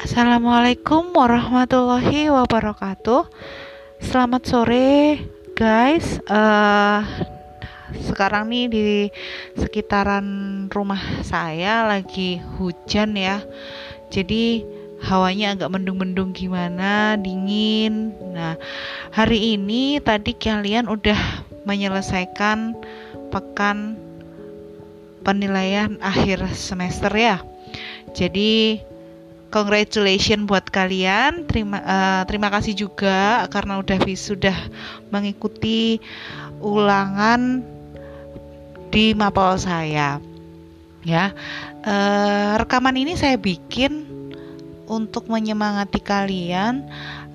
Assalamualaikum warahmatullahi wabarakatuh. Selamat sore, guys. Uh, sekarang nih di sekitaran rumah saya lagi hujan ya. Jadi hawanya agak mendung-mendung gimana, dingin. Nah, hari ini tadi kalian udah menyelesaikan pekan penilaian akhir semester ya. Jadi congratulations buat kalian. Terima uh, terima kasih juga karena udah sudah mengikuti ulangan di mapel saya. Ya, uh, rekaman ini saya bikin untuk menyemangati kalian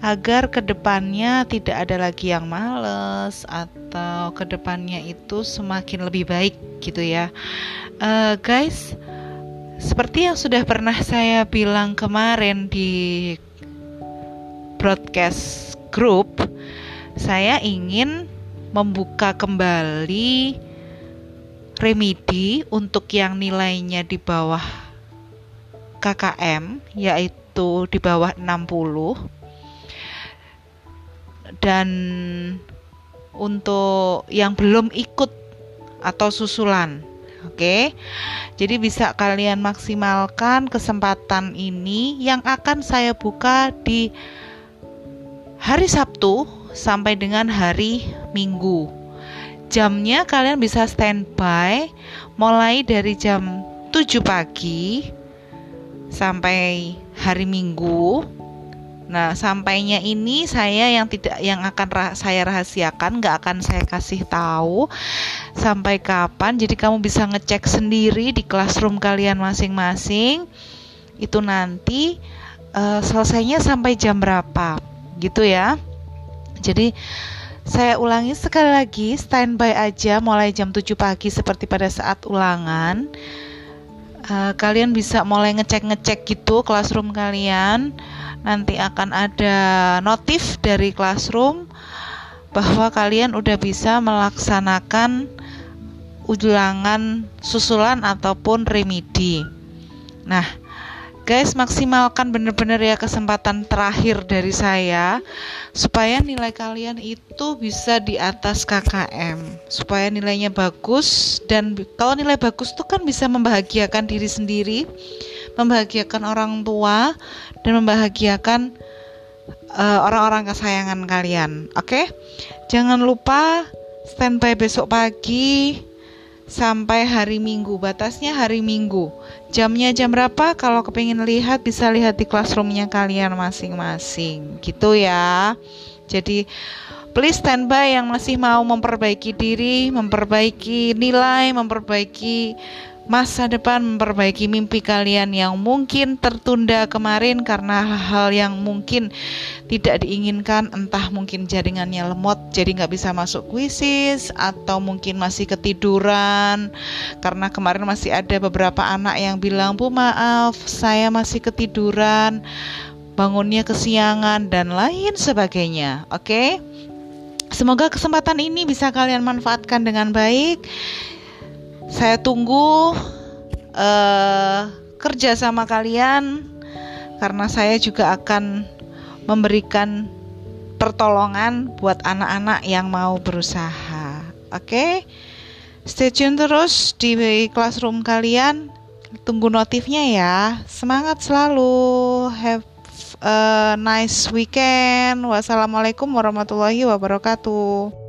agar ke depannya tidak ada lagi yang males atau ke depannya itu semakin lebih baik gitu ya, uh, guys seperti yang sudah pernah saya bilang kemarin di broadcast group, saya ingin membuka kembali remedi untuk yang nilainya di bawah KKM yaitu di bawah 60 dan untuk yang belum ikut atau susulan Oke. Jadi bisa kalian maksimalkan kesempatan ini yang akan saya buka di hari Sabtu sampai dengan hari Minggu. Jamnya kalian bisa standby mulai dari jam 7 pagi sampai hari Minggu Nah, sampainya ini saya yang tidak yang akan rah saya rahasiakan, nggak akan saya kasih tahu sampai kapan. Jadi kamu bisa ngecek sendiri di classroom kalian masing-masing. Itu nanti uh, selesainya sampai jam berapa, gitu ya. Jadi saya ulangi sekali lagi, standby aja mulai jam 7 pagi seperti pada saat ulangan. Uh, kalian bisa mulai ngecek-ngecek gitu classroom kalian nanti akan ada notif dari classroom bahwa kalian udah bisa melaksanakan ulangan susulan ataupun remedi. Nah, guys maksimalkan bener-bener ya kesempatan terakhir dari saya supaya nilai kalian itu bisa di atas KKM supaya nilainya bagus dan kalau nilai bagus tuh kan bisa membahagiakan diri sendiri membahagiakan orang tua dan membahagiakan uh, orang-orang kesayangan kalian. Oke, okay? jangan lupa standby besok pagi sampai hari Minggu. Batasnya hari Minggu. Jamnya jam berapa? Kalau kepingin lihat bisa lihat di classroomnya kalian masing-masing. Gitu ya. Jadi please standby yang masih mau memperbaiki diri, memperbaiki nilai, memperbaiki masa depan memperbaiki mimpi kalian yang mungkin tertunda kemarin karena hal-hal yang mungkin tidak diinginkan entah mungkin jaringannya lemot jadi nggak bisa masuk kuisis atau mungkin masih ketiduran karena kemarin masih ada beberapa anak yang bilang bu maaf saya masih ketiduran bangunnya kesiangan dan lain sebagainya oke okay? Semoga kesempatan ini bisa kalian manfaatkan dengan baik saya tunggu uh, kerja sama kalian karena saya juga akan memberikan pertolongan buat anak-anak yang mau berusaha. Oke, okay? stay tune terus di classroom kalian. Tunggu notifnya ya. Semangat selalu. Have a nice weekend. Wassalamualaikum warahmatullahi wabarakatuh.